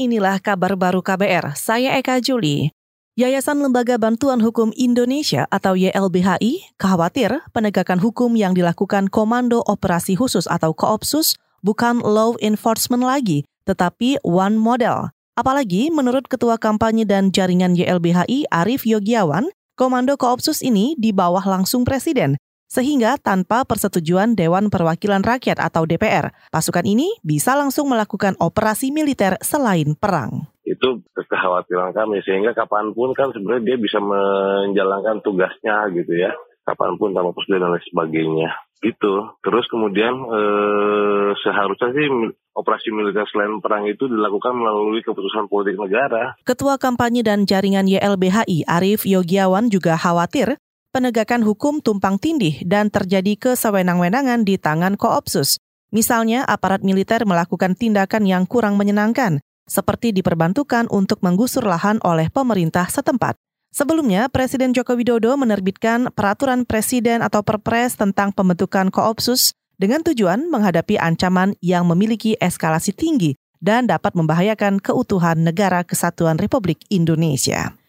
inilah kabar baru KBR. Saya Eka Juli. Yayasan Lembaga Bantuan Hukum Indonesia atau YLBHI khawatir penegakan hukum yang dilakukan Komando Operasi Khusus atau Koopsus bukan law enforcement lagi, tetapi one model. Apalagi menurut Ketua Kampanye dan Jaringan YLBHI Arif Yogiawan, Komando Koopsus ini di bawah langsung Presiden, sehingga tanpa persetujuan Dewan Perwakilan Rakyat atau DPR, pasukan ini bisa langsung melakukan operasi militer selain perang. Itu kekhawatiran kami, sehingga kapan pun kan sebenarnya dia bisa menjalankan tugasnya gitu ya, kapan pun tanpa persetujuan dan lain sebagainya. Gitu. Terus kemudian eh, seharusnya sih operasi militer selain perang itu dilakukan melalui keputusan politik negara. Ketua Kampanye dan Jaringan YLBHI Arief Yogiawan juga khawatir penegakan hukum tumpang tindih dan terjadi kesewenang-wenangan di tangan Koopsus. Misalnya, aparat militer melakukan tindakan yang kurang menyenangkan, seperti diperbantukan untuk menggusur lahan oleh pemerintah setempat. Sebelumnya, Presiden Joko Widodo menerbitkan peraturan presiden atau perpres tentang pembentukan koopsus dengan tujuan menghadapi ancaman yang memiliki eskalasi tinggi dan dapat membahayakan keutuhan negara kesatuan Republik Indonesia.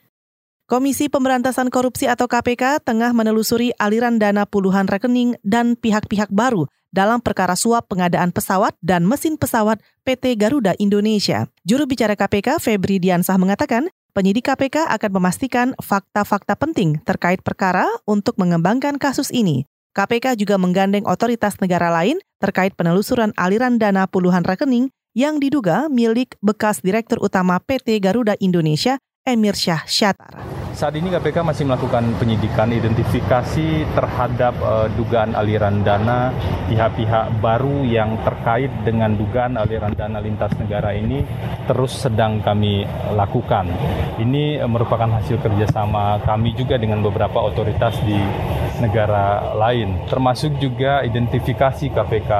Komisi Pemberantasan Korupsi atau KPK tengah menelusuri aliran dana puluhan rekening dan pihak-pihak baru dalam perkara suap pengadaan pesawat dan mesin pesawat PT Garuda Indonesia. Juru bicara KPK Febri Diansah mengatakan, penyidik KPK akan memastikan fakta-fakta penting terkait perkara untuk mengembangkan kasus ini. KPK juga menggandeng otoritas negara lain terkait penelusuran aliran dana puluhan rekening yang diduga milik bekas Direktur Utama PT Garuda Indonesia, Emir Syah Syatar. Saat ini KPK masih melakukan penyidikan identifikasi terhadap uh, dugaan aliran dana pihak-pihak baru yang terkait dengan dugaan aliran dana lintas negara ini terus sedang kami lakukan. Ini uh, merupakan hasil kerjasama kami juga dengan beberapa otoritas di negara lain, termasuk juga identifikasi KPK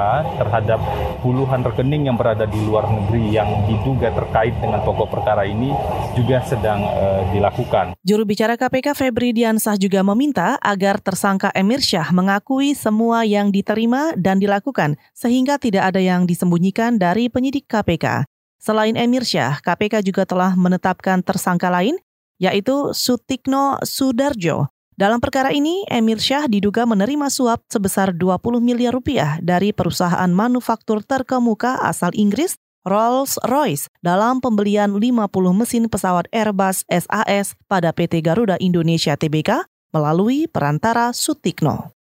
terhadap puluhan rekening yang berada di luar negeri yang diduga terkait dengan pokok perkara ini juga sedang uh, dilakukan. Juru bicara KPK Febri Diansah juga meminta agar tersangka Emir Syah mengakui semua yang diterima dan dilakukan sehingga tidak ada yang disembunyikan dari penyidik KPK. Selain Emir Syah, KPK juga telah menetapkan tersangka lain yaitu Sutikno Sudarjo. Dalam perkara ini, Emir Syah diduga menerima suap sebesar 20 miliar rupiah dari perusahaan manufaktur terkemuka asal Inggris Rolls-Royce dalam pembelian 50 mesin pesawat Airbus SAS pada PT Garuda Indonesia Tbk melalui perantara Sutikno.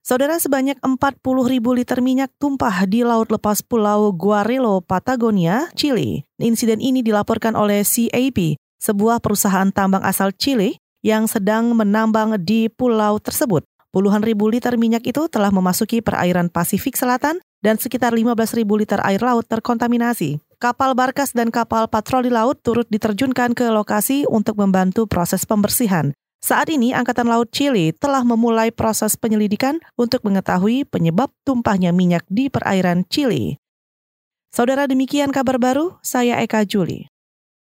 Saudara sebanyak 40 ribu liter minyak tumpah di laut lepas pulau Guarelo, Patagonia, Chile. Insiden ini dilaporkan oleh CAP, sebuah perusahaan tambang asal Chile yang sedang menambang di pulau tersebut. Puluhan ribu liter minyak itu telah memasuki perairan Pasifik Selatan dan sekitar 15.000 liter air laut terkontaminasi. Kapal Barkas dan kapal patroli laut turut diterjunkan ke lokasi untuk membantu proses pembersihan. Saat ini, Angkatan Laut Chile telah memulai proses penyelidikan untuk mengetahui penyebab tumpahnya minyak di perairan Chile. Saudara demikian kabar baru, saya Eka Juli.